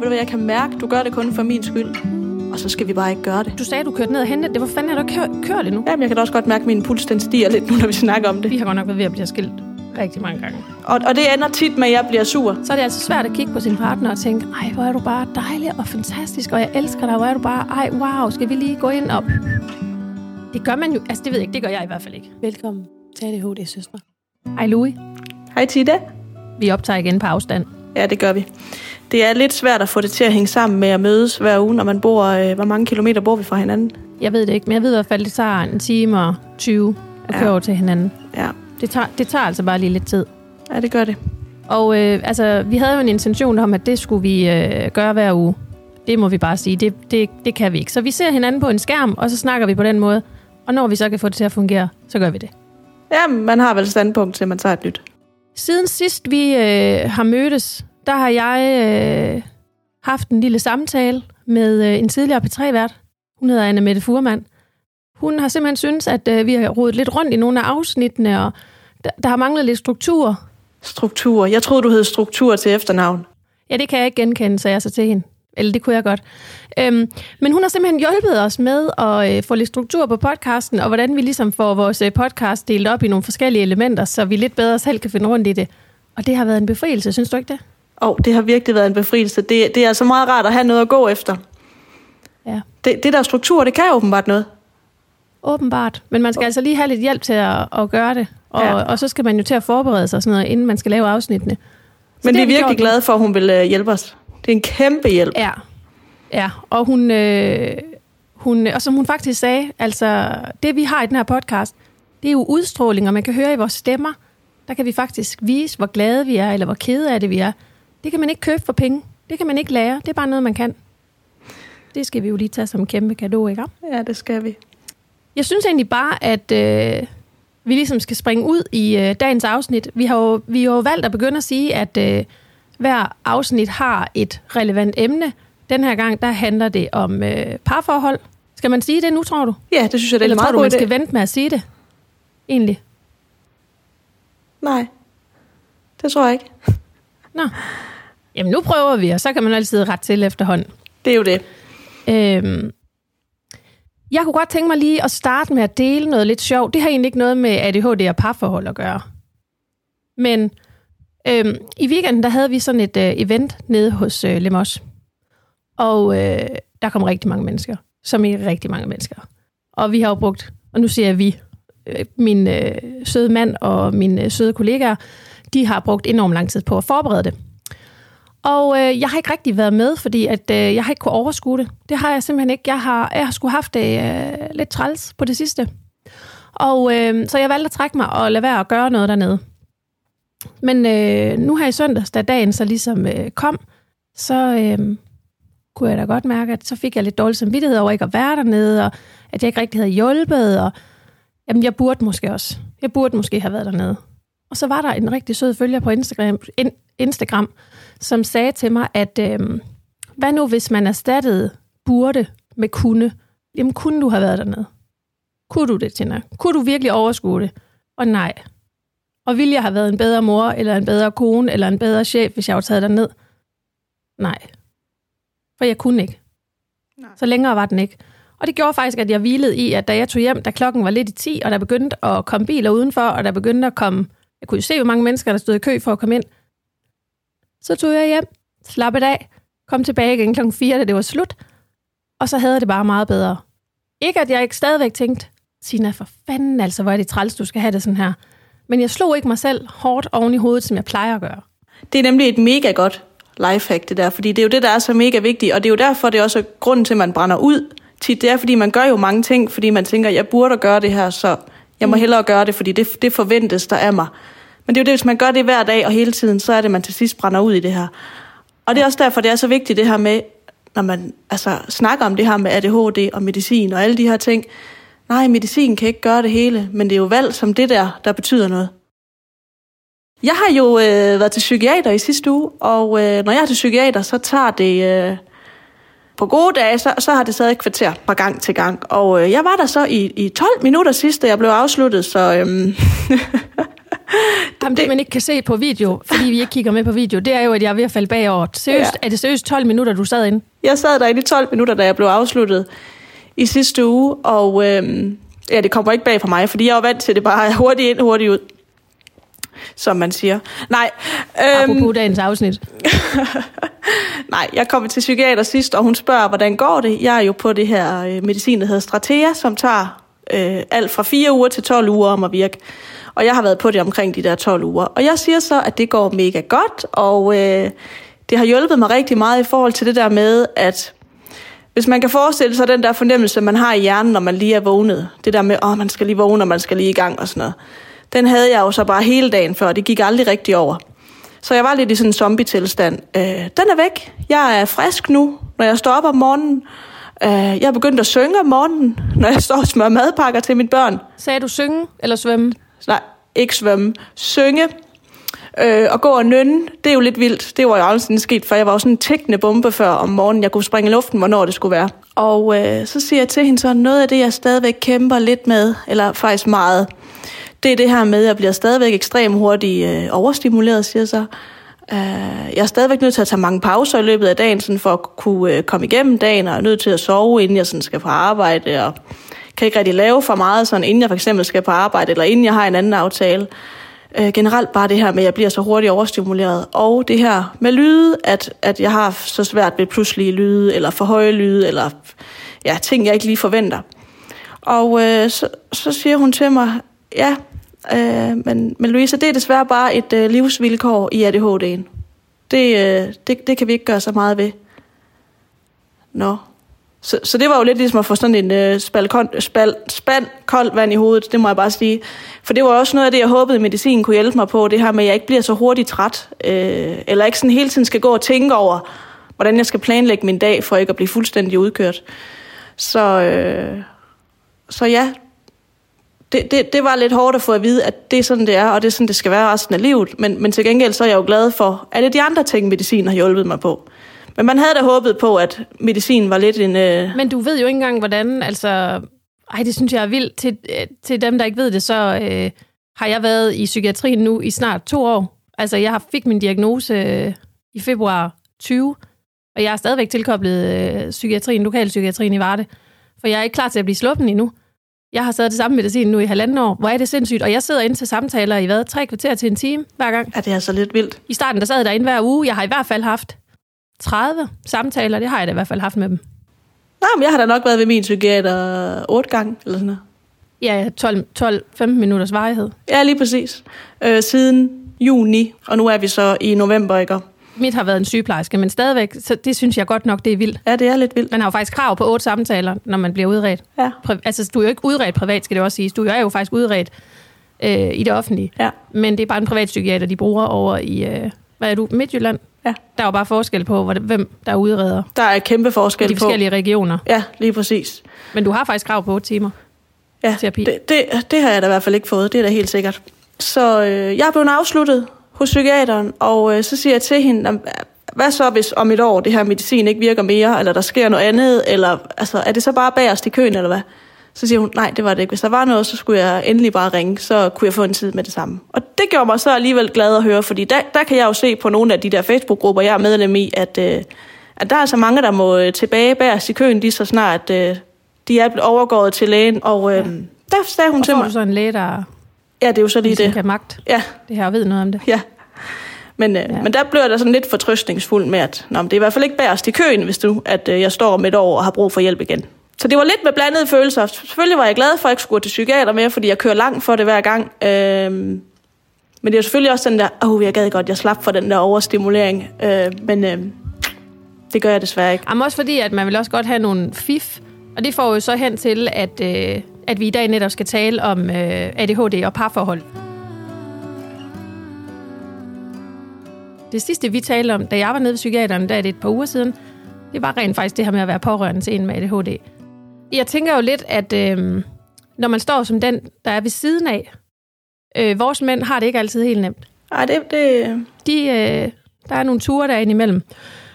Ved du hvad, jeg kan mærke, du gør det kun for min skyld. Og så skal vi bare ikke gøre det. Du sagde, du kørte ned og hentede det. Hvor fanden er du kørt, kørt det nu? Jamen, jeg kan da også godt mærke, at min puls den stiger lidt nu, når vi snakker om det. Vi har godt nok været ved at blive skilt rigtig mange gange. Og, og det ender tit med, at jeg bliver sur. Så er det altså svært at kigge på sin partner og tænke, ej, hvor er du bare dejlig og fantastisk, og jeg elsker dig, hvor er du bare, ej, wow, skal vi lige gå ind og... Det gør man jo, altså det ved jeg ikke, det gør jeg i hvert fald ikke. Velkommen til ADHD, søstre. Hej Louis, Hej Tida. vi optager igen på afstand. Ja, det gør vi. Det er lidt svært at få det til at hænge sammen med at mødes hver uge, når man bor... Øh, hvor mange kilometer bor vi fra hinanden? Jeg ved det ikke, men jeg ved i hvert fald, det tager en time og 20 at køre Ja. over til hinanden. Ja, Det tager, det tager altså bare lige lidt tid. ja det gør det. Og øh, altså, vi havde jo en intention om, at det skulle vi øh, gøre hver uge. Det må vi bare sige, det, det, det kan vi ikke. Så vi ser hinanden på en skærm, og så snakker vi på den måde. Og når vi så kan få det til at fungere, så gør vi det. Ja, man har vel standpunkt til, at man tager et nyt. Siden sidst vi øh, har mødtes, der har jeg øh, haft en lille samtale med øh, en tidligere P3-vært. Hun hedder Anne Mette Furman. Hun har simpelthen synes, at øh, vi har rodet lidt rundt i nogle af afsnittene, og der, der har manglet lidt struktur. Struktur. Jeg troede, du hed struktur til efternavn. Ja, det kan jeg ikke genkende, sagde jeg så til hende. Eller det kunne jeg godt. Øhm, men hun har simpelthen hjulpet os med at øh, få lidt struktur på podcasten, og hvordan vi ligesom får vores øh, podcast delt op i nogle forskellige elementer, så vi lidt bedre selv kan finde rundt i det. Og det har været en befrielse, synes du ikke det? Og det har virkelig været en befrielse. Det, det er altså meget rart at have noget at gå efter. Ja. Det, det der struktur, det kan åbenbart noget. Åbenbart. Men man skal altså lige have lidt hjælp til at, at gøre det. Og, Ja. og så skal man jo til at forberede sig sådan noget, inden man skal lave afsnittene. Så Men det er vi virkelig glade for, at hun vil øh, hjælpe os. Det er en kæmpe hjælp. Ja, ja. og hun, øh, hun, og som hun faktisk sagde, altså det vi har i den her podcast, det er jo udstråling, og man kan høre i vores stemmer, der kan vi faktisk vise, hvor glade vi er, eller hvor kede af det vi er. Det kan man ikke købe for penge. Det kan man ikke lære. Det er bare noget, man kan. Det skal vi jo lige tage som en kæmpe gave, ikke? Ja, det skal vi. Jeg synes egentlig bare, at øh, vi ligesom skal springe ud i øh, dagens afsnit. Vi har, jo, vi har jo valgt at begynde at sige, at øh, hver afsnit har et relevant emne. Den her gang, der handler det om øh, parforhold. Skal man sige det nu, tror du? Ja, det synes jeg, det er Eller en tror meget du, man skal vente med at sige det? Egentlig. Nej, det tror jeg ikke. Nå. Jamen, nu prøver vi, og så kan man altid ret til efterhånden. Det er jo det. Øhm, jeg kunne godt tænke mig lige at starte med at dele noget lidt sjovt. Det har egentlig ikke noget med ADHD og parforhold at gøre. Men øhm, i weekenden, der havde vi sådan et øh, event nede hos øh, Lemos. Og øh, der kom rigtig mange mennesker. Som i rigtig mange mennesker. Og vi har jo brugt, og nu siger jeg vi, øh, min øh, søde mand og mine øh, søde kollegaer, de har brugt enormt lang tid på at forberede det. Og øh, jeg har ikke rigtig været med, fordi at, øh, jeg har ikke kunne overskue det. Det har jeg simpelthen ikke. Jeg har, jeg har sgu haft det øh, lidt træls på det sidste. Og øh, så jeg valgte at trække mig og lade være at gøre noget dernede. Men øh, nu her i søndags, da dagen så ligesom øh, kom, så øh, kunne jeg da godt mærke, at så fik jeg lidt dårlig samvittighed over ikke at være dernede, og at jeg ikke rigtig havde hjulpet, og jamen, jeg burde måske også. Jeg burde måske have været dernede. Og så var der en rigtig sød følger på Instagram, in, Instagram som sagde til mig, at øh, hvad nu hvis man erstattede burde med kunne? Jamen kunne du have været dernede? Kunne du det, Tina? Kunne du virkelig overskue det? Og nej. Og ville jeg have været en bedre mor, eller en bedre kone, eller en bedre chef, hvis jeg var taget derned? Nej. For jeg kunne ikke. Nej. Så længere var den ikke. Og det gjorde faktisk, at jeg hvilede i, at da jeg tog hjem, da klokken var lidt i 10, og der begyndte at komme biler udenfor, og der begyndte at komme... Jeg kunne jo se, hvor mange mennesker, der stod i kø for at komme ind. Så tog jeg hjem, slappede af, kom tilbage igen klokken 4, da det var slut, og så havde det bare meget bedre. Ikke at jeg ikke stadigvæk tænkte, Tina, for fanden altså, hvor er det træls, du skal have det sådan her. Men jeg slog ikke mig selv hårdt oven i hovedet, som jeg plejer at gøre. Det er nemlig et mega godt lifehack, det der, fordi det er jo det, der er så mega vigtigt, og det er jo derfor, det er også grunden til, at man brænder ud tit. Det er, fordi man gør jo mange ting, fordi man tænker, jeg burde gøre det her, så jeg må hellere gøre det, fordi det, det forventes der af mig. Men det er jo det, hvis man gør det hver dag og hele tiden, så er det, man til sidst brænder ud i det her. Og det er også derfor, det er så vigtigt det her med, når man altså, snakker om det her med ADHD og medicin og alle de her ting. Nej, medicin kan ikke gøre det hele, men det er jo valg som det der, der betyder noget. Jeg har jo øh, været til psykiater i sidste uge, og øh, når jeg er til psykiater, så tager det... Øh, på gode dage, så, så har det taget et kvarter fra gang til gang. Og øh, jeg var der så i, i 12 minutter sidst, da jeg blev afsluttet, så... Øhm, Jamen, det, man ikke kan se på video, fordi vi ikke kigger med på video, det er jo, at jeg er ved at falde bagover. Seriøst, Ja. Er det seriøst 12 minutter, du sad inde? Jeg sad derinde i 12 minutter, da jeg blev afsluttet i sidste uge, og øhm, ja, det kommer ikke bag på mig, fordi jeg er vant til, det bare hurtigt ind, hurtigt ud, som man siger. Nej, øhm, Apropos dagens afsnit. nej, jeg kom til psykiater sidst, og hun spørger, hvordan går det? Jeg er jo på det her øh, medicin, der hedder Stratea, som tager øh, alt fra 4 uger til 12 uger om at virke. Og jeg har været på det omkring de der 12 uger. Og jeg siger så, at det går mega godt, og øh, det har hjulpet mig rigtig meget i forhold til det der med, at hvis man kan forestille sig den der fornemmelse, man har i hjernen, når man lige er vågnet. Det der med, åh, man skal lige vågne, og man skal lige i gang og sådan noget. Den havde jeg jo så bare hele dagen før, det gik aldrig rigtig over. Så jeg var lidt i sådan en zombie-tilstand. Øh, den er væk. Jeg er frisk nu, når jeg står op om morgenen. Øh, jeg er begyndt at synge om morgenen, når jeg står og smører madpakker til mine børn. Sagde du synge eller svømme? Nej, ikke svømme. Synge. Øh, og gå og nynne, det er jo lidt vildt. Det var jo aldrig sådan sket, for jeg var jo sådan en tækkende bombe før om morgenen. Jeg kunne springe i luften, hvornår det skulle være. Og øh, så siger jeg til hende så, noget af det, jeg stadigvæk kæmper lidt med, eller faktisk meget, det er det her med, at jeg bliver stadigvæk ekstremt hurtigt øh, overstimuleret, siger jeg så. Øh, jeg er stadigvæk nødt til at tage mange pauser i løbet af dagen, sådan for at kunne øh, komme igennem dagen, og er nødt til at sove, inden jeg sådan skal på arbejde, og kan ikke rigtig lave for meget, sådan, inden jeg for eksempel skal på arbejde, eller inden jeg har en anden aftale. Øh, generelt bare det her med, at jeg bliver så hurtigt overstimuleret, og det her med lyde, at, at jeg har så svært ved pludselige lyde, eller for høje lyde, eller ja, ting, jeg ikke lige forventer. Og øh, så, så siger hun til mig, ja, øh, men, men Louise, det er desværre bare et øh, livsvilkår i ADHD'en. Det, øh, det, det kan vi ikke gøre så meget ved. Nå. Så, så det var jo lidt ligesom at få sådan en øh, spand, spand, spand koldt vand i hovedet, det må jeg bare sige. For det var også noget af det, jeg håbede, medicinen kunne hjælpe mig på, det her med, at jeg ikke bliver så hurtigt træt, øh, eller ikke sådan hele tiden skal gå og tænke over, hvordan jeg skal planlægge min dag, for ikke at blive fuldstændig udkørt. Så, øh, så ja, det, det, det var lidt hårdt at få at vide, at det er sådan, det er, og det er sådan, det skal være resten af livet. Men, men til gengæld så er jeg jo glad for, at det de andre ting, medicin har hjulpet mig på. Men man havde da håbet på, at medicin var lidt en... Øh... Men du ved jo ikke engang, hvordan, altså... Ej, det synes jeg er vildt. Til, øh, til dem, der ikke ved det, så øh, har jeg været i psykiatrien nu i snart to år. Altså, jeg har fik min diagnose øh, i februar 20, og jeg er stadigvæk tilkoblet øh, psykiatrien, lokalpsykiatrien i Varde. For jeg er ikke klar til at blive sluppen endnu. Jeg har taget det samme medicin nu i halvanden år. Hvor er det sindssygt. Og jeg sidder inde til samtaler i hvad? Tre kvarter til en time hver gang. Ja, det er altså lidt vildt. I starten der sad jeg derinde hver uge. Jeg har i hvert fald haft 30 samtaler. Det har jeg da i hvert fald haft med dem. Nå, men jeg har da nok været ved min psykiater otte gange, eller sådan noget. Ja, 12-15 minutters varighed. Ja, lige præcis. Øh, siden juni, og nu er vi så i november, ikke? Mit har været en sygeplejerske, men stadigvæk, så det synes jeg godt nok, det er vildt. Ja, det er lidt vildt. Man har jo faktisk krav på otte samtaler, når man bliver udredt. Ja. Pri- altså, du er jo ikke udredt privat, skal det også siges. Du er jo faktisk udredt øh, i det offentlige. Ja. Men det er bare en privat psykiater, de bruger over i, øh, hvad er du, Midtjylland? Ja. Der er jo bare forskel på, hvem der er udreder Der er kæmpe forskel de på... forskellige regioner. Ja, lige præcis. Men du har faktisk krav på otte timer. Ja, Terapi. det, det, det har jeg da i hvert fald ikke fået, det er da helt sikkert. Så øh, jeg er blevet afsluttet hos psykiateren, og øh, så siger jeg til hende, "Jamen, hvad så hvis om et år det her medicin ikke virker mere, eller der sker noget andet, eller altså, er det så bare bagerst i køen, eller hvad? Så siger hun, nej, det var det ikke. Hvis der var noget, så skulle jeg endelig bare ringe, så kunne jeg få en tid med det samme. Og det gjorde mig så alligevel glad at høre, fordi der, der kan jeg jo se på nogle af de der Facebook-grupper, jeg er medlem i, at, øh, at der er altså mange, der må øh, tilbage bagerst i køen, lige så snart øh, de er blevet overgået til lægen. Og øh, der sagde hun Og til mig, du så en læge, der ja, det er jo så lige det. kan magt Ja, det her ved noget om det. Ja. Men, øh, ja. men der blev jeg da sådan lidt fortrøstningsfuld med, at Nå, det er i hvert fald ikke bærest i køen, hvis du, at øh, jeg står om et år og har brug for hjælp igen. Så det var lidt med blandede følelser. Selvfølgelig var jeg glad for, at jeg ikke skulle gå til psykiater mere, fordi jeg kører langt for det hver gang. Øhm, men det er selvfølgelig også den der, åh, oh, jeg gad godt, jeg slap for den der overstimulering. Øh, men øh, det gør jeg desværre ikke. Jamen også fordi, at man vil også godt have nogle fif, og det får jo så hen til, at, øh, at vi i dag netop skal tale om øh, ADHD og parforhold. Det sidste, vi talte om, da jeg var nede ved psykiateren, der er det et par uger siden, det var rent faktisk det her med at være pårørende til en med ADHD. Jeg tænker jo lidt, at øh, når man står som den, der er ved siden af, øh, vores mænd har det ikke altid helt nemt. Ej, det, det, De, øh, der er nogle ture derinde imellem.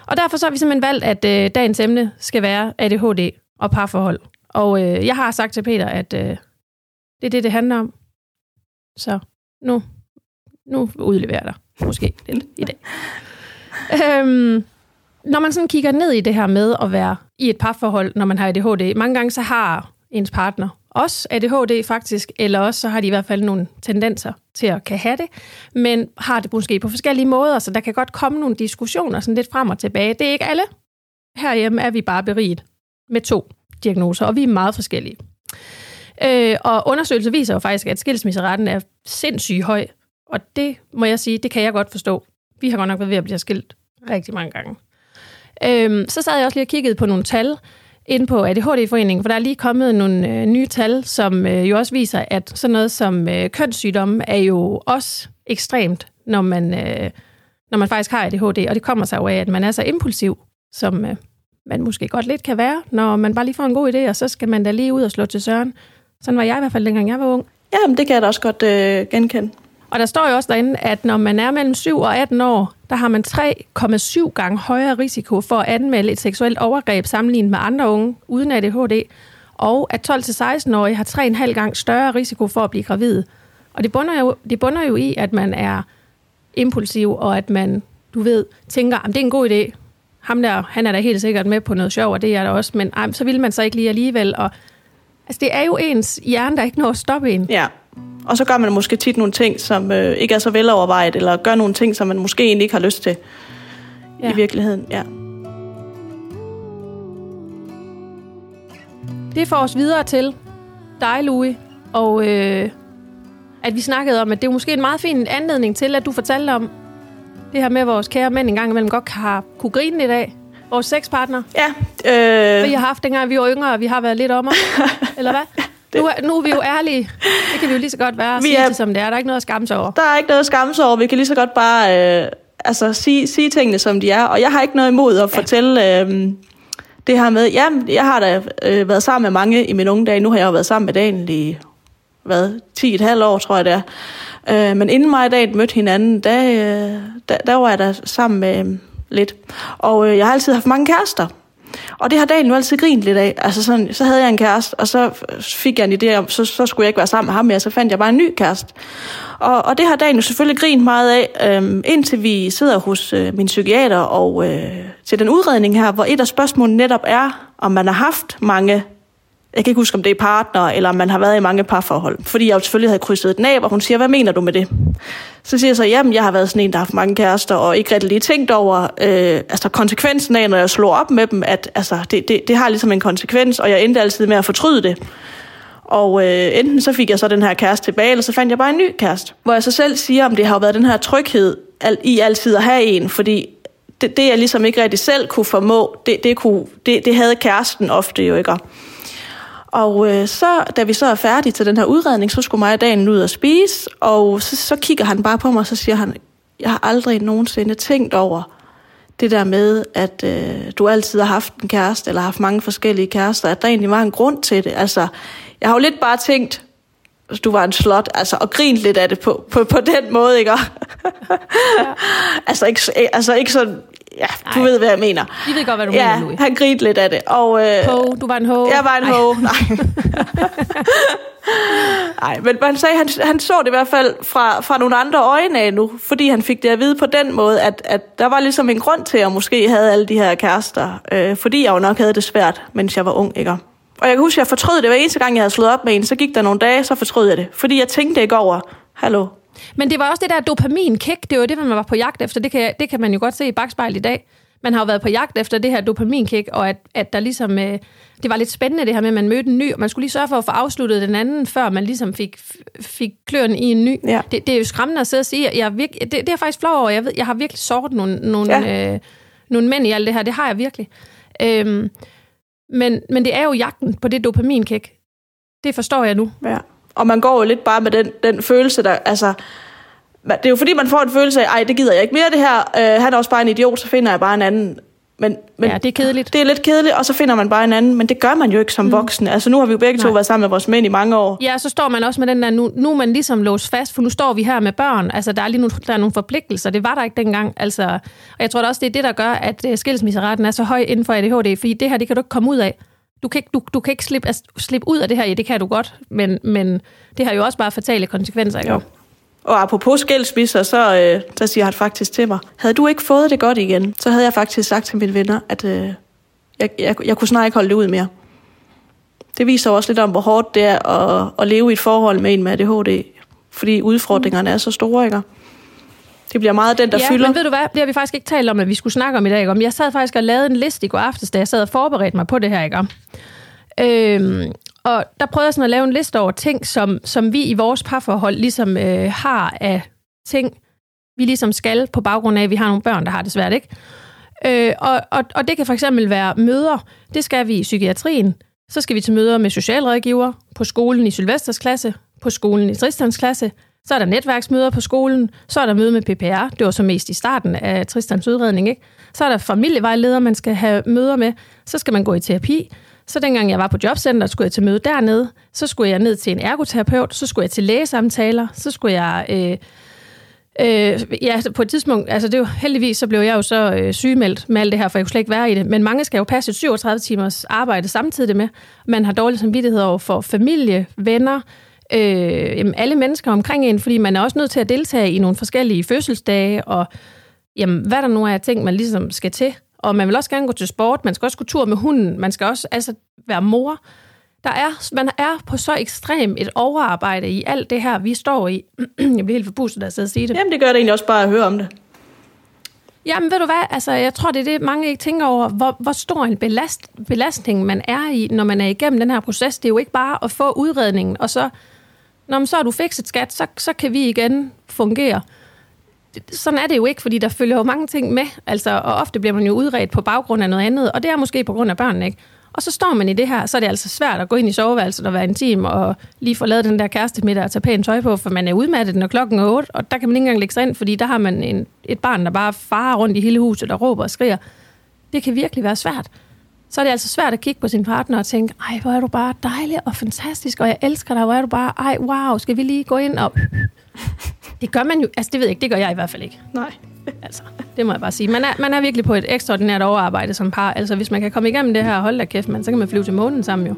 Og derfor så har vi simpelthen valgt, at øh, dagens emne skal være ADHD og parforhold. Og øh, jeg har sagt til Peter, at øh, det er det, det handler om. Så nu Nu udleverer jeg dig måske lidt i dag. Øhm, når man sådan kigger ned i det her med at være i et parforhold, når man har ADHD, mange gange så har ens partner også ADHD faktisk, eller også så har de i hvert fald nogle tendenser til at kan have det, men har det måske på forskellige måder, så der kan godt komme nogle diskussioner sådan lidt frem og tilbage. Det er ikke alle. Herhjemme er vi bare beriget med to diagnoser, og vi er meget forskellige. Øh, og undersøgelser viser jo faktisk, at skilsmisseretten er sindssygt høj, og det må jeg sige, det kan jeg godt forstå. Vi har godt nok været ved at blive skilt rigtig mange gange. Øh, så sad jeg også lige og kiggede på nogle tal, ind på ADHD-foreningen, for der er lige kommet nogle øh, nye tal, som øh, jo også viser, at sådan noget som øh, kønssygdomme er jo også ekstremt, når man, øh, når man faktisk har ADHD, og det kommer sig jo af, at man er så impulsiv, som øh, man måske godt lidt kan være, når man bare lige får en god idé, og så skal man da lige ud og slå til søren. Sådan var jeg i hvert fald, dengang jeg var ung. Jamen, det kan jeg da også godt øh, genkende. Og der står jo også derinde, at når man er mellem 7 og 18 år, der har man 3,7 gange højere risiko for at anmelde et seksuelt overgreb sammenlignet med andre unge uden ADHD, og at 12-16-årige har 3,5 gange større risiko for at blive gravid. Og det bunder, jo, det bunder jo i, at man er impulsiv, og at man, du ved, tænker, at det er en god idé. Ham der, han er da helt sikkert med på noget sjov, og det er der også, men ej, så vil man så ikke lige alligevel. Og, altså, det er jo ens hjerne, der ikke når at stoppe en. Ja, og så gør man måske tit nogle ting, som øh, ikke er så velovervejet, eller gør nogle ting, som man måske egentlig ikke har lyst til ja. i virkeligheden. Ja. Det får os videre til dig, Louis, og øh, at vi snakkede om, at det er måske en meget fin anledning til, at du fortalte om det her med, at vores kære mænd engang imellem godt har kunne grine lidt af. Vores sexpartner. Ja. Øh... Vi har haft, dengang vi var yngre, og vi har været lidt om eller hvad? Det. Nu, er, nu er vi jo ærlige. Det kan vi jo lige så godt være. Vi sige er, det som det er. Der er ikke noget at skamme sig over. Der er ikke noget at skamme sig over. Vi kan lige så godt bare øh, altså, sige, sige tingene, som de er. Og jeg har ikke noget imod at ja. fortælle øh, det her med... Ja, jeg har da øh, været sammen med mange i mine unge dage. Nu har jeg jo været sammen med Daniel i hvad, 10,5 år, tror jeg det er. Øh, men inden mig i dag mødte hinanden, der, øh, der, der var jeg der sammen med øh, lidt. Og øh, jeg har altid haft mange kærester. Og det har dagen nu altid grint lidt af. Altså sådan, så havde jeg en kæreste, og så fik jeg en idé om, så, så skulle jeg ikke være sammen med ham mere, så fandt jeg bare en ny kæreste. Og, og det har dagen jo selvfølgelig grint meget af, øhm, indtil vi sidder hos øh, min psykiater og øh, til den udredning her, hvor et af spørgsmålene netop er, om man har haft mange jeg kan ikke huske, om det er partner, eller om man har været i mange parforhold. Fordi jeg jo selvfølgelig havde krydset den af, og hun siger, hvad mener du med det? Så siger jeg så, jamen, jeg har været sådan en, der har haft mange kærester, og ikke rigtig lige tænkt over øh, altså konsekvensen af, når jeg slår op med dem, at altså, det, det, det har ligesom en konsekvens, og jeg endte altid med at fortryde det. Og øh, enten så fik jeg så den her kæreste tilbage, eller så fandt jeg bare en ny kæreste. Hvor jeg så selv siger, om det har været den her tryghed i altid at have en, fordi det, det jeg ligesom ikke rigtig selv kunne formå, det, det, kunne, det, det havde kæresten ofte jo ikke. Og øh, så, da vi så er færdige til den her udredning, så skulle mig og dagen ud og spise, og så, så kigger han bare på mig, og så siger han, jeg har aldrig nogensinde tænkt over det der med, at øh, du altid har haft en kæreste, eller haft mange forskellige kærester, at der egentlig var en grund til det. Altså, jeg har jo lidt bare tænkt, at du var en slot, altså, og grint lidt af det på, på, på den måde, ikke? ja. altså, ikke, altså ikke sådan, ja, du Ej. ved, hvad jeg mener. Vi ved godt, hvad du ja, mener, Louis. han grinte lidt af det. Og, øh, ho, du var en ho. Jeg var en Ej. ho, nej. Nej, men man sagde, han, han så det i hvert fald fra, fra nogle andre øjne af nu, fordi han fik det at vide på den måde, at, at der var ligesom en grund til, at jeg måske havde alle de her kærester, øh, fordi jeg jo nok havde det svært, mens jeg var ung, ikke? Og jeg kan huske, at jeg fortrød det hver eneste gang, jeg havde slået op med en, så gik der nogle dage, så fortrød jeg det, fordi jeg tænkte ikke over, hallo, men det var også det der dopaminkick, det var det, man var på jagt efter. Det kan, det kan man jo godt se i bagspejl i dag. Man har jo været på jagt efter det her dopaminkick, og at, at der ligesom, øh, det var lidt spændende det her med, at man mødte en ny, og man skulle lige sørge for at få afsluttet den anden, før man ligesom fik, fik kløren i en ny. Ja. Det, det er jo skræmmende at sidde og sige, jeg virke, det, det er faktisk flov over, jeg, ved, jeg har virkelig såret nogle, nogle, ja. øh, nogle mænd i alt det her, det har jeg virkelig. Øhm, men, men det er jo jagten på det dopaminkick. Det forstår jeg nu. Ja. Og man går jo lidt bare med den, den følelse, der, altså, det er jo fordi, man får en følelse af, ej, det gider jeg ikke mere det her, øh, han er også bare en idiot, så finder jeg bare en anden. Men, men ja, det er kedeligt. Det er lidt kedeligt, og så finder man bare en anden, men det gør man jo ikke som mm. voksen. Altså nu har vi jo begge Nej. to været sammen med vores mænd i mange år. Ja, så står man også med den der, nu, nu er man ligesom låst fast, for nu står vi her med børn. Altså der er lige nogle, der er nogle forpligtelser, det var der ikke dengang. Altså, og jeg tror da også, det er det, der gør, at øh, skilsmisseretten er så høj inden for ADHD, fordi det her, det kan du ikke komme ud af. Du kan ikke, du, du kan ikke slippe, altså, slippe ud af det her, ja, det kan du godt, men, men det har jo også bare fatale konsekvenser, ikke? Jo. Og apropos skilsmisser, så øh, så siger han faktisk til mig, havde du ikke fået det godt igen, så havde jeg faktisk sagt til mine venner, at øh, jeg, jeg, jeg kunne snart ikke holde det ud mere. Det viser også lidt om, hvor hårdt det er at, at leve i et forhold med en med ADHD, fordi udfordringerne er så store, ikke? Det bliver meget den, der ja, fylder. men ved du hvad, det har vi faktisk ikke talt om, at vi skulle snakke om i dag. Ikke? Om Jeg sad faktisk og lavede en liste i går aftes, da jeg sad og forberedte mig på det her. Ikke? Øhm, og der prøvede jeg sådan at lave en liste over ting, som, som vi i vores parforhold ligesom øh, har af ting, vi ligesom skal på baggrund af, at vi har nogle børn, der har det svært, ikke? Øh, og, og, og det kan for eksempel være møder. Det skal vi i psykiatrien. Så skal vi til møder med socialrådgiver, på skolen i Sylvesters klasse, på skolen i Tristans klasse, så er der netværksmøder på skolen, så er der møde med PPR, det var så mest i starten af Tristans udredning, ikke? Så er der familievejleder, man skal have møder med, så skal man gå i terapi, så dengang jeg var på jobcenter, skulle jeg til møde dernede, så skulle jeg ned til en ergoterapeut, så skulle jeg til lægesamtaler, så skulle jeg... Øh, Øh, ja, på et tidspunkt, altså det var, heldigvis, så blev jeg jo så øh, sygemeldt med alt det her, for jeg kunne slet ikke være i det. Men mange skal jo passe et 37 timers arbejde samtidig med. Man har dårlig samvittighed over for familie, venner, øh, jamen alle mennesker omkring en, fordi man er også nødt til at deltage i nogle forskellige fødselsdage, og jamen, hvad der nu er ting, man ligesom skal til. Og man vil også gerne gå til sport, man skal også gå tur med hunden, man skal også altså være mor. Der er, man er på så ekstremt et overarbejde i alt det her, vi står i. jeg bliver helt forpustet, sidder og siger det. Jamen, det gør det egentlig også bare at høre om det. Jamen, ved du hvad? Altså, jeg tror, det er det, mange ikke tænker over, hvor, hvor stor en belast, belastning man er i, når man er igennem den her proces. Det er jo ikke bare at få udredningen, og så, når så har du fikset skat, så, så kan vi igen fungere. Sådan er det jo ikke, fordi der følger jo mange ting med, altså, og ofte bliver man jo udredt på baggrund af noget andet, og det er måske på grund af børnene, ikke? Og så står man i det her, så er det altså svært at gå ind i soveværelset og være intim og lige få lavet den der kæreste middag og tage pænt tøj på, for man er udmattet, når klokken er 8, og der kan man ikke engang lægge sig ind, fordi der har man en, et barn, der bare farer rundt i hele huset og råber og skriger. Det kan virkelig være svært. Så er det altså svært at kigge på sin partner og tænke, ej, hvor er du bare dejlig og fantastisk, og jeg elsker dig, hvor er du bare, ej, wow, skal vi lige gå ind og... Det gør man jo, altså det ved jeg ikke, det gør jeg i hvert fald ikke. Nej. Altså, det må jeg bare sige. Man er, man er virkelig på et ekstraordinært overarbejde som par. Altså, hvis man kan komme igennem det her, hold da kæft, man, så kan man flyve til månen sammen jo.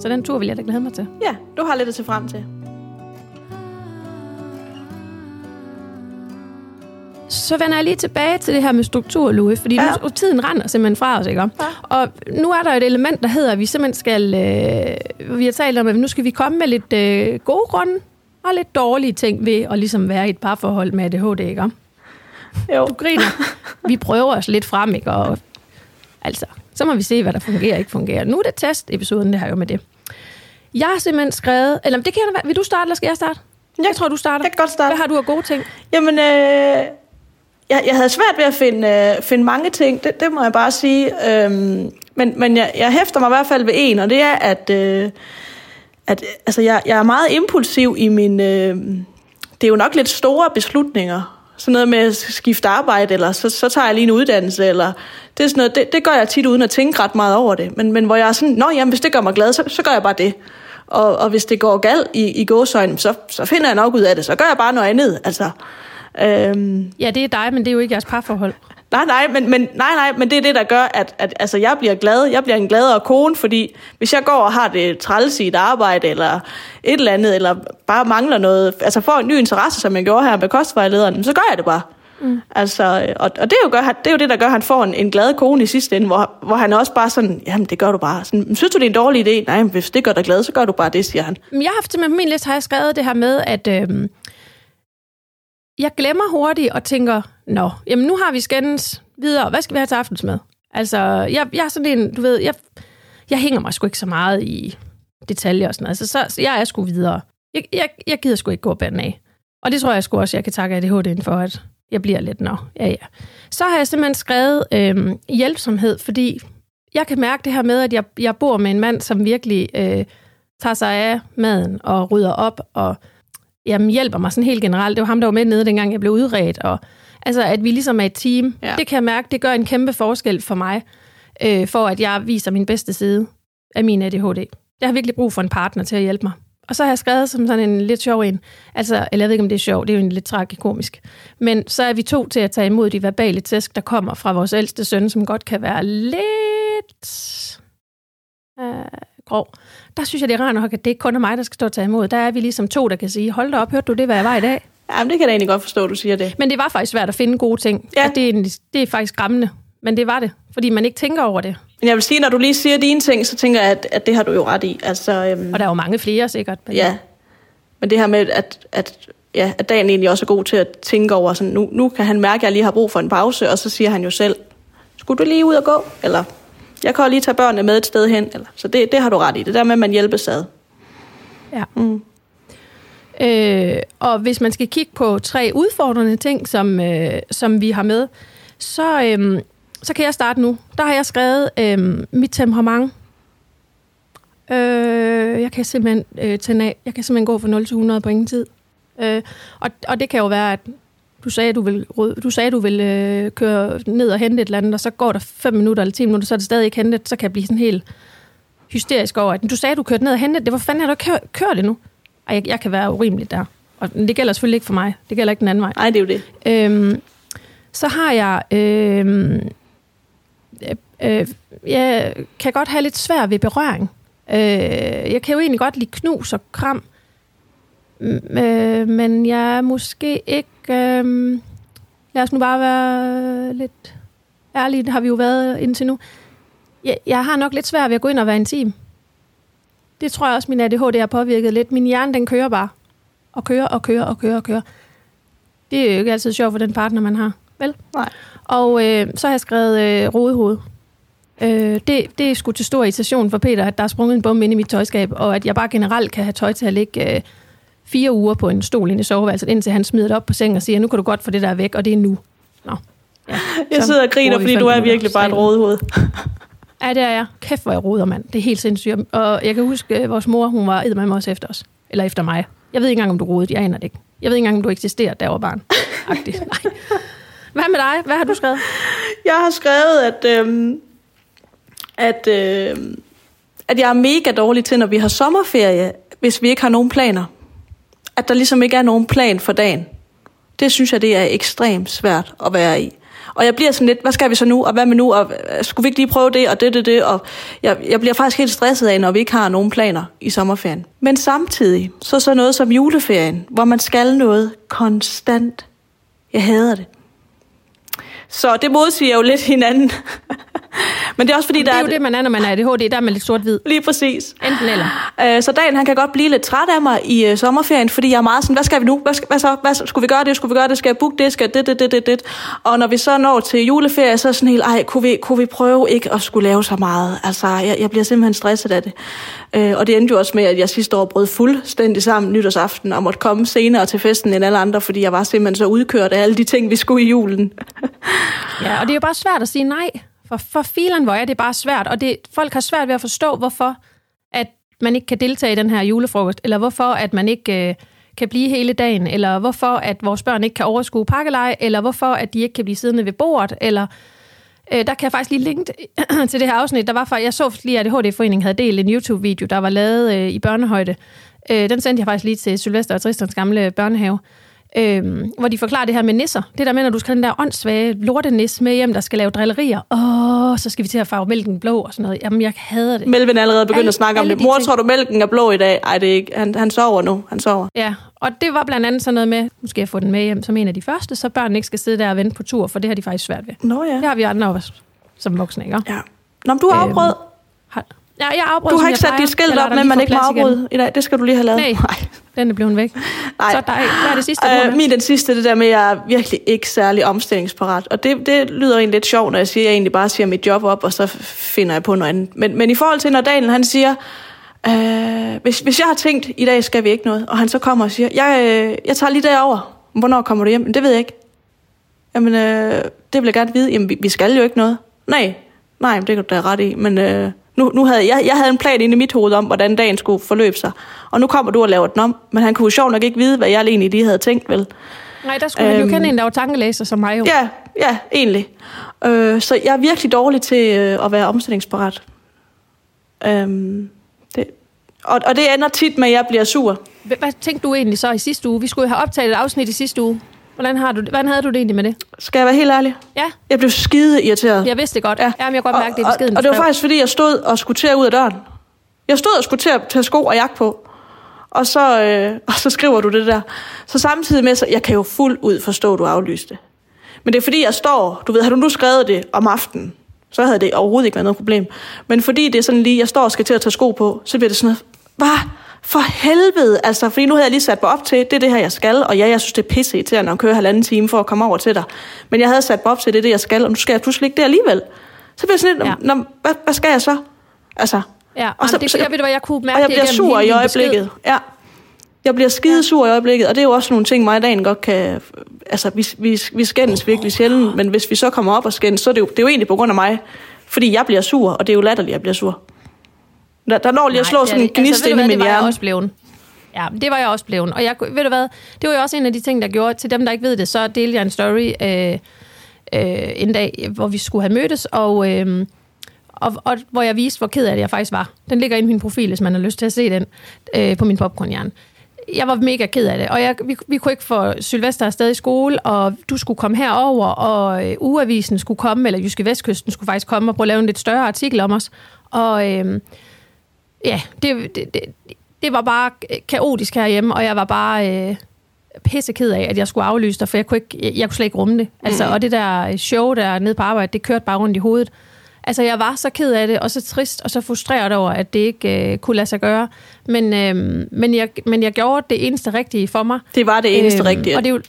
Så den tur vil jeg da glæde mig til. Ja, du har lidt at se frem til. Så vender jeg lige tilbage til det her med struktur, Louis, fordi ja. nu, tiden render simpelthen fra os, ikke? Ja. Og nu er der et element, der hedder, at vi simpelthen skal... Øh, vi har talt om, at nu skal vi komme med lidt øh, gode grunde og lidt dårlige ting ved at ligesom være i et parforhold med ADHD, ikke? Jo. Du griner. Vi prøver os lidt frem, ikke? Og, altså, så må vi se, hvad der fungerer og ikke fungerer. Nu er det test-episoden, det her jo med det. Jeg har simpelthen skrevet... Eller det kan jeg, Vil du starte, eller skal jeg starte? Jeg, jeg tror, du starter. Jeg kan godt starte. Hvad har du af gode ting? Jamen, øh, jeg, jeg havde svært ved at finde, øh, finde mange ting, det, det må jeg bare sige. Øhm, men men jeg, jeg hæfter mig i hvert fald ved en, og det er, at, øh, at altså, jeg, jeg er meget impulsiv i min... Øh, det er jo nok lidt store beslutninger, sådan noget med at skifte arbejde, eller så, så tager jeg lige en uddannelse, eller det er sådan noget, det, det gør jeg tit uden at tænke ret meget over det. Men, men hvor jeg er sådan, nå jamen, hvis det gør mig glad, så, så gør jeg bare det. Og, og hvis det går galt i, i gåsøjnen, så, så finder jeg nok ud af det, så gør jeg bare noget andet. Altså, øhm, Ja, det er dig, men det er jo ikke jeres parforhold. Nej, nej, men, men, nej, nej, men det er det, der gør, at, at altså, jeg bliver glad. Jeg bliver en gladere kone, fordi hvis jeg går og har det træls i et arbejde, eller et eller andet, eller bare mangler noget, altså får en ny interesse, som jeg gjorde her med kostvejlederen, så gør jeg det bare. Mm. Altså, og, og det, er jo gør, det er jo det, der gør, at han får en, en glad kone i sidste ende, hvor, hvor han også bare sådan, jamen det gør du bare. Sådan, synes du, det er en dårlig idé? Nej, men hvis det gør dig glad, så gør du bare det, siger han. Jeg har haft med min liste, har jeg skrevet det her med, at øhm, jeg glemmer hurtigt og tænker, nå, jamen nu har vi skændes videre, hvad skal vi have til aftensmad? Altså, jeg, jeg er sådan en, du ved, jeg, jeg hænger mig sgu ikke så meget i detaljer og sådan noget. Altså, så, så jeg er sgu videre. Jeg, jeg, jeg gider sgu ikke gå banden af. Og det tror jeg sgu også, jeg kan takke ADHD for, at jeg bliver lidt, nå, ja ja. Så har jeg simpelthen skrevet øh, hjælpsomhed, fordi jeg kan mærke det her med, at jeg, jeg bor med en mand, som virkelig øh, tager sig af maden og rydder op og jamen, hjælper mig sådan helt generelt. Det var ham, der var med nede, dengang jeg blev udredt. Og, altså, at vi ligesom er et team. Ja. Det kan jeg mærke, det gør en kæmpe forskel for mig, øh, for at jeg viser min bedste side af min ADHD. Jeg har virkelig brug for en partner til at hjælpe mig. Og så har jeg skrevet som sådan en lidt sjov en. Altså, eller jeg ved ikke, om det er sjov, det er jo en lidt tragikomisk. Men så er vi to til at tage imod de verbale tæsk, der kommer fra vores ældste søn, som godt kan være lidt øh, grov. Der synes jeg, det er rart nok, at det ikke kun er mig, der skal stå og tage imod. Der er vi ligesom to, der kan sige, hold da op, hørte du det, hvad jeg var i dag? Jamen, det kan jeg da egentlig godt forstå, at du siger det. Men det var faktisk svært at finde gode ting. Ja. At det, er, egentlig- det er faktisk skræmmende. Men det var det, fordi man ikke tænker over det. Men jeg vil sige, når du lige siger dine ting, så tænker jeg, at, at det har du jo ret i. Altså, øhm, Og der er jo mange flere sikkert. Men ja. Men det her med, at, at, ja, at Dan egentlig også er god til at tænke over, sådan, nu, nu kan han mærke, at jeg lige har brug for en pause, og så siger han jo selv, skulle du lige ud og gå? Eller, jeg kan lige tage børnene med et sted hen. Eller, så det, det har du ret i. Det der med, at man hjælpes ad. Ja. Mm. Øh, og hvis man skal kigge på tre udfordrende ting, som, øh, som vi har med, så, øh, så kan jeg starte nu. Der har jeg skrevet øh, mit temperament. Øh, jeg kan simpelthen øh, tænde af. Jeg kan simpelthen gå fra 0 til 100 på ingen tid. Øh, og, og det kan jo være, at du sagde, du vil, du sagde, du vil øh, køre ned og hente et eller andet, og så går der 5 minutter eller 10 minutter, så er det stadig ikke hentet, så kan jeg blive sådan helt hysterisk over, at du sagde, du kørte ned og hentede det. Hvor fanden har du kørt, kørt det nu? Ej, jeg, jeg kan være urimelig der. Og det gælder selvfølgelig ikke for mig. Det gælder ikke den anden vej. Nej, det er jo det. Øhm, så har jeg... Øhm, øh, øh, jeg kan godt have lidt svært ved berøring. Øh, jeg kan jo egentlig godt lide knus og kram. Øh, men jeg er måske ikke... Øh, lad os nu bare være lidt ærlige. Det har vi jo været indtil nu. Jeg, jeg har nok lidt svært ved at gå ind og være intim. Det tror jeg også, min ADHD har påvirket lidt. Min hjerne, den kører bare. Og kører og kører og kører og kører. Det er jo ikke altid sjovt for den partner, man har. Vel? Nej. Og øh, så har jeg skrevet øh, rodehoved. Øh, det, det er sgu til stor irritation for Peter, at der er sprunget en bombe ind i mit tøjskab, og at jeg bare generelt kan have tøj til at ligge øh, fire uger på en stol inde i soveværelset, indtil han smider det op på sengen og siger, nu kan du godt få det der væk, og det er nu. Nå. Ja. Jeg sidder og griner, fordi du er virkelig bare et rådehoved. Ja, det er jeg. Kæft, hvor jeg roder, mand. Det er helt sindssygt. Og jeg kan huske, at vores mor, hun var eddermame også efter os. Eller efter mig. Jeg ved ikke engang, om du rodede. Jeg aner det ikke. Jeg ved ikke engang, om du eksisterer, jeg var barn. Agtigt. Nej. Hvad med dig? Hvad har du skrevet? Jeg har skrevet, at, øhm, at, øhm, at jeg er mega dårlig til, når vi har sommerferie, hvis vi ikke har nogen planer. At der ligesom ikke er nogen plan for dagen. Det synes jeg, det er ekstremt svært at være i. Og jeg bliver sådan lidt, hvad skal vi så nu, og hvad med nu, og øh, skulle vi ikke lige prøve det, og det, det, det, og jeg, jeg bliver faktisk helt stresset af, når vi ikke har nogen planer i sommerferien. Men samtidig, så så noget som juleferien, hvor man skal noget konstant. Jeg hader det. Så det modsiger jo lidt hinanden. Men det er også fordi, Det der er er jo det, man er, når man er ADHD. Der er man lidt sort-hvid. lige præcis. Enten eller. Øh, Så dagen han kan godt blive lidt træt af mig i øh, sommerferien, fordi jeg er meget sådan, hvad skal vi nu? Hvad, skal, hvad så? Hvad, skulle vi gøre det? Skulle vi gøre det? Skal jeg booke det? Skal det, det, det, det, det? Og når vi så når til juleferie, så er sådan helt, ej, kunne vi, kunne vi prøve ikke at skulle lave så meget? Altså, jeg, jeg bliver simpelthen stresset af det. Øh, og det endte jo også med, at jeg sidste år brød fuldstændig sammen nytårsaften og måtte komme senere til festen end alle andre, fordi jeg var simpelthen så udkørt af alle de ting, vi skulle i julen. Ja, og det er jo bare svært at sige nej. For, for filen, hvor er det bare svært. Og det, folk har svært ved at forstå, hvorfor at man ikke kan deltage i den her julefrokost, eller hvorfor at man ikke øh, kan blive hele dagen, eller hvorfor at vores børn ikke kan overskue pakkelej, eller hvorfor at de ikke kan blive siddende ved bordet, eller øh, der kan jeg faktisk lige linke til det her afsnit. Der var for, jeg så lige, at ADHD-foreningen havde delt en YouTube-video, der var lavet øh, i børnehøjde. Øh, den sendte jeg faktisk lige til Sylvester og Tristans gamle børnehave. Øhm, hvor de forklarer det her med nisser. Det der med, når du skal have den der åndssvage lortenis med hjem, der skal lave drillerier. Åh, så skal vi til at farve mælken blå og sådan noget. Jamen, jeg hader det. Melvin er allerede begyndt Alle- at snakke om det. de Mor, ting. tror du, mælken er blå i dag? Ej, det er ikke. Han, han sover nu. Han sover. Ja, og det var blandt andet sådan noget med, nu skal jeg få den med hjem som en af de første, så børnene ikke skal sidde der og vente på tur, for det har de faktisk svært ved. Nå ja. Det har vi andre også som voksne, ikke? ja. Nå, men du har Øhm, ja, jeg afbrød, Du har ikke sat dit skilt op dig lige man ikke må afbryde i dag. Det skal du lige have lavet. Nej. Den er blevet væk. Nej. Så der, hvad er det sidste, du Øh, min den sidste, det der med, at jeg er virkelig ikke særlig omstillingsparat. Og det, det lyder egentlig lidt sjovt, når jeg siger, at jeg egentlig bare siger mit job op, og så finder jeg på noget andet. Men, men i forhold til, når Daniel han siger, øh, hvis, hvis jeg har tænkt, i dag skal vi ikke noget, og han så kommer og siger, jeg, øh, jeg tager lige derover. Hvornår kommer du hjem? Men det ved jeg ikke. Jamen, øh, det vil jeg gerne vide. Jamen, vi, vi skal jo ikke noget. Nej, nej, det kan du da ret i. Men øh, nu, nu havde jeg, jeg havde en plan inde i mit hoved om, hvordan dagen skulle forløbe sig. Og nu kommer du og laver den om. Men han kunne jo sjovt nok ikke vide, hvad jeg egentlig lige havde tænkt, vel? Nej, der skulle øhm, han Øhm, jo kende en, der var tankelæser som mig jo. Ja, ja, egentlig. Øh, så jeg er virkelig dårlig til øh, at være omstillingsparat. Øhm, det, og, og det ender tit med, at jeg bliver sur. Hvad tænkte du egentlig så i sidste uge? Vi skulle jo have optaget et afsnit i sidste uge. Hvordan, har du, det? hvordan havde du det egentlig med det? Skal jeg være helt ærlig? Ja, Jeg blev skide irriteret. jeg vidste det godt. Ja. Ja. Jamen, jeg kan godt mærke, det er beskeden. og, og det var faktisk, fordi jeg stod og skulle til at ud af døren. Jeg stod og skulle til at tage sko og jakke på. Og så, øh, og så skriver du det der. Så samtidig med, så jeg kan jo fuldt ud forstå, at du aflyste. Men det er fordi, jeg står, du ved, har du nu skrevet det om aftenen, så havde det overhovedet ikke været noget problem. Men fordi det er sådan lige, jeg står og skal til at tage sko på, så bliver det sådan noget, hvad? For helvede, altså, fordi nu havde jeg lige sat mig op til, det er det her, jeg skal, og ja, jeg synes, det er pisse til at køre halvanden time for at komme over til dig. Men jeg havde sat mig op til, det er det, jeg skal, og nu skal jeg pludselig ikke det alligevel. Så bliver jeg sådan lidt, ja. hvad, hvad skal jeg så? Altså, Ja, og så, det, jeg ved, hvad jeg kunne mærke og jeg bliver sur i øjeblikket. Ja. Jeg bliver skide sur i øjeblikket, og det er jo også nogle ting, mig og dagen godt kan... Altså, vi, vi, vi skændes virkelig sjældent, men hvis vi så kommer op og skændes, så er det jo, det er jo egentlig på grund af mig. Fordi jeg bliver sur, og det er jo latterligt, at jeg bliver sur. Der, der når lige at slå sådan en gnist altså, ind i min hjerne. Det var også blevet. Ja, det var jeg også blevet. Og jeg, ved du hvad, det var jo også en af de ting, der gjorde, til dem, der ikke ved det, så delte jeg en story øh, øh, en dag, hvor vi skulle have mødtes, og... Øh, og, og hvor jeg viste, hvor ked af det jeg faktisk var. Den ligger inde i min profil, hvis man har lyst til at se den øh, på min popcornhjerne. Jeg var mega ked af det, og jeg, vi, vi kunne ikke få Sylvester afsted i skole, og du skulle komme herover, og øh, Uavisen skulle komme, eller Jyske Vestkysten skulle faktisk komme og prøve at lave en lidt større artikel om os. Og øh, ja, det, det, det, det var bare kaotisk herhjemme, og jeg var bare... Øh, pisse ked af, at jeg skulle aflyse dig, for jeg kunne, ikke, jeg kunne slet ikke rumme det. Altså, mm. Og det der show der nede på arbejde, det kørte bare rundt i hovedet. Altså, jeg var så ked af det, og så trist, og så frustreret over, at det ikke øh, kunne lade sig gøre. Men, øh, men, jeg, men jeg gjorde det eneste rigtige for mig. Det var det eneste øh, rigtige. Og det er jo,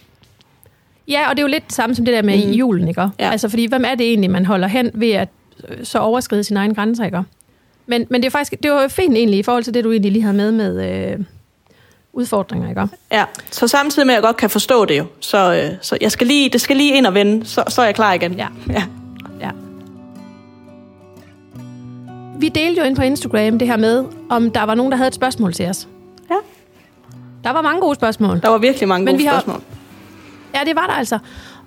ja, og det er jo lidt det samme som det der med mm. julen, ikke? Ja. Altså, fordi hvem er det egentlig, man holder hen ved at øh, så overskride sine egne grænser, ikke? Men, men det er faktisk det var jo fint egentlig i forhold til det, du egentlig lige havde med med øh, udfordringer, ikke? Ja, så samtidig med, at jeg godt kan forstå det jo, så, øh, så jeg skal lige, det skal lige ind og vende, så, så er jeg klar igen. Ja. ja. ja vi delte jo ind på Instagram det her med, om der var nogen, der havde et spørgsmål til os. Ja. Der var mange gode spørgsmål. Der var virkelig mange Men gode vi har, spørgsmål. Ja, det var der altså.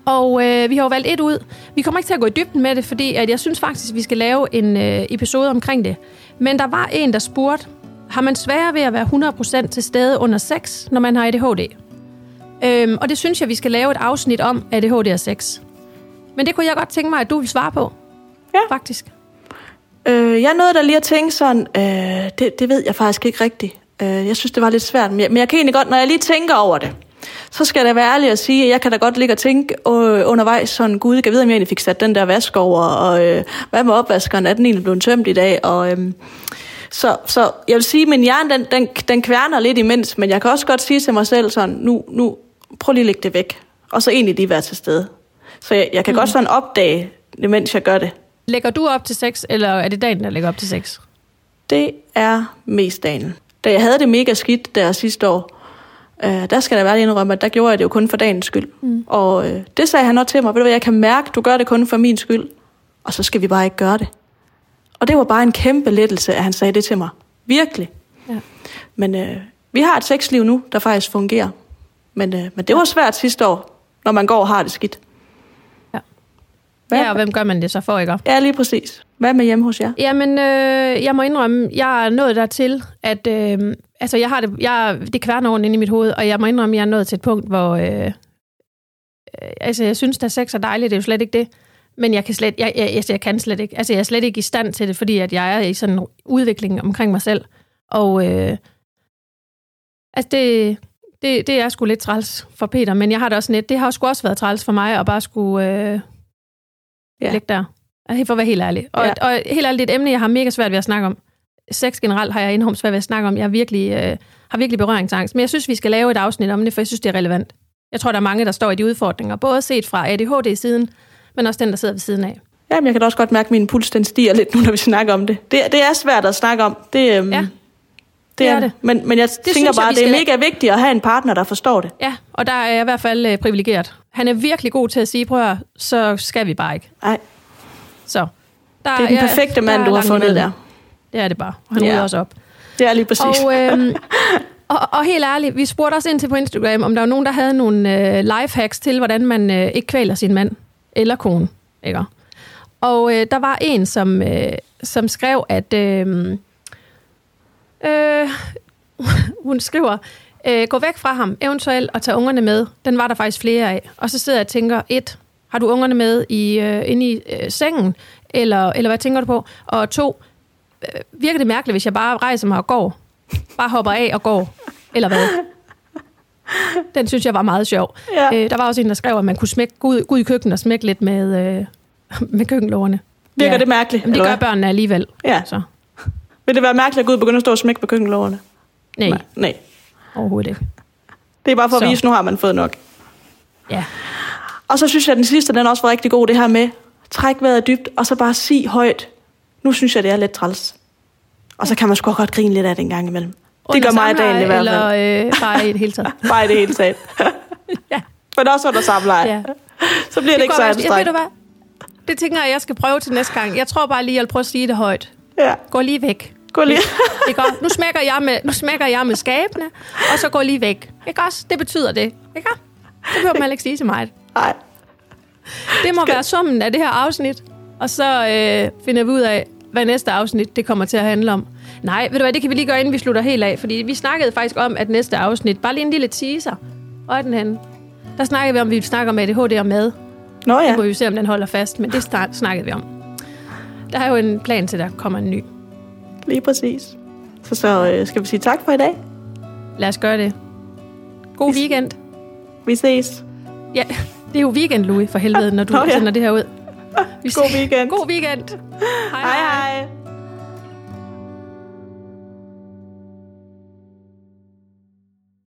Og øh, vi har jo valgt et ud. Vi kommer ikke til at gå i dybden med det, fordi at jeg synes faktisk, vi skal lave en øh, episode omkring det. Men der var en, der spurgte, har man sværere ved at være 100% til stede under sex, når man har ADHD? Øhm, og det synes jeg, vi skal lave et afsnit om ADHD og sex. Men det kunne jeg godt tænke mig, at du vil svare på. Ja. Faktisk. Øh, jeg nåede da lige at tænke sådan, øh, det, det ved jeg faktisk ikke rigtigt. Øh, jeg synes, det var lidt svært, men jeg, men jeg kan egentlig godt, når jeg lige tænker over det, så skal jeg da være ærlig at sige, at jeg kan da godt ligge og tænke øh, undervejs sådan, gud, jeg ved, om jeg egentlig fik sat den der vask over, og øh, hvad med opvaskeren, er den egentlig blevet tømt i dag, og... Øh, så, så jeg vil sige, at min hjerne, den, den, den kværner lidt imens, men jeg kan også godt sige til mig selv sådan, nu, nu prøv lige at lægge det væk, og så egentlig lige være til stede. Så jeg, jeg kan mm. godt sådan opdage, mens jeg gør det. Lægger du op til sex, eller er det dagen, der lægger op til sex? Det er mest dagen. Da jeg havde det mega skidt der sidste år, øh, der skal der være indrømme, at der gjorde jeg det jo kun for dagens skyld. Mm. Og øh, det sagde han også til mig. Ved du hvad, jeg kan mærke, du gør det kun for min skyld. Og så skal vi bare ikke gøre det. Og det var bare en kæmpe lettelse, at han sagde det til mig. Virkelig. Ja. Men øh, vi har et sexliv nu, der faktisk fungerer. Men, øh, men det var svært sidste år, når man går og har det skidt. Hvad? Ja, og hvem gør man det så for, ikke? Ja, lige præcis. Hvad med hjemme hos jer? Jamen, øh, jeg må indrømme, jeg er nået dertil, at øh, altså, jeg har det, jeg, det kværner rundt inde i mit hoved, og jeg må indrømme, at jeg er nået til et punkt, hvor øh, øh, altså, jeg synes, at sex er dejligt, det er jo slet ikke det. Men jeg kan slet, jeg, jeg, jeg, jeg kan slet ikke. Altså, jeg er slet ikke i stand til det, fordi at jeg er i sådan en udvikling omkring mig selv. Og øh, altså, det, det, det er sgu lidt træls for Peter, men jeg har det også net. Det har sgu også været træls for mig at bare skulle... Øh, ja. ligge der. For at være helt ærlig. Og, ja. og helt ærligt, det er et emne, jeg har mega svært ved at snakke om. Sex generelt har jeg enormt svært ved at snakke om. Jeg har virkelig, øh, har virkelig berøringsangst. Men jeg synes, vi skal lave et afsnit om det, for jeg synes, det er relevant. Jeg tror, der er mange, der står i de udfordringer. Både set fra ADHD-siden, men også den, der sidder ved siden af. Ja, men jeg kan da også godt mærke, at min puls den stiger lidt nu, når vi snakker om det. Det, det er svært at snakke om. Det, øhm, ja. Det, det er det. Men, men jeg det tænker bare, jeg, det er mega vigtigt at have en partner, der forstår det. Ja, og der er jeg i hvert fald øh, privilegeret. Han er virkelig god til at sige, prøv at, så skal vi bare ikke. Nej. Så, der, det er den perfekte ja, mand, du har fundet der. Det er det bare. Han ja. også op. Det er lige præcis. Og, øhm, og, og helt ærligt, vi spurgte også ind til på Instagram, om der var nogen, der havde nogle øh, lifehacks til, hvordan man øh, ikke kvæler sin mand eller kone. Ikke? Og øh, der var en, som, øh, som skrev, at... Øh, øh, hun skriver, øh, gå væk fra ham, eventuelt, og tage ungerne med. Den var der faktisk flere af. Og så sidder jeg og tænker, et, har du ungerne med i, øh, inde i øh, sengen? Eller, eller hvad tænker du på? Og to, øh, virker det mærkeligt, hvis jeg bare rejser mig og går? Bare hopper af og går? Eller hvad? Den synes jeg var meget sjov. Ja. Øh, der var også en, der skrev, at man kunne smække, gå, ud, gå ud i køkkenet og smække lidt med, øh, med køkkenlårene. Virker ja. det mærkeligt? Jamen, det gør hvad? børnene alligevel. Ja. Så. Vil det være mærkeligt at gå ud og begynde at stå og smække på køkkenlårene? Nej, Nej. Nej. overhovedet ikke. Det er bare for at Så. vise, nu har man fået nok. Ja. Og så synes jeg, at den sidste, den også var rigtig god, det her med, træk vejret dybt, og så bare sig højt, nu synes jeg, det er lidt træls. Og så kan man sgu godt grine lidt af det en gang imellem. Det Under gør mig i dagen i hvert fald. Eller øh, bare i det hele taget. Bare i det hele taget. Ja. Men også under samleje. Ja. Så bliver det, ikke går så også- jeg, ved anstrengt. Det tænker jeg, jeg skal prøve til næste gang. Jeg tror bare lige, jeg vil prøve at sige det højt. Ja, Gå lige væk. gå lige. Ikke også? Nu smækker jeg med, nu smækker jeg med skabene, og så går lige væk. Ikke også? Det betyder det. Ikke også? Det behøver man ikke sige til mig. Nej. Det må være summen af det her afsnit, og så øh, finder vi ud af, hvad næste afsnit det kommer til at handle om. Nej, ved du hvad, det kan vi lige gøre, inden vi slutter helt af, fordi vi snakkede faktisk om, at næste afsnit, bare lige en lille teaser, er den henne? Der snakkede vi om, at vi snakker om ADHD og mad. Nå Ja. Det må vi se, om den holder fast, men det snak- snakkede vi om. Der er jo en plan til, at der kommer en ny. lige præcis. Så, så øh, skal vi sige tak for i dag. Lad os gøre det. God weekend. Vi ses. Ja, det er jo weekend, Louis, for helvede, når du Nå, ja. sender det her ud. God weekend. God weekend. Hej hej.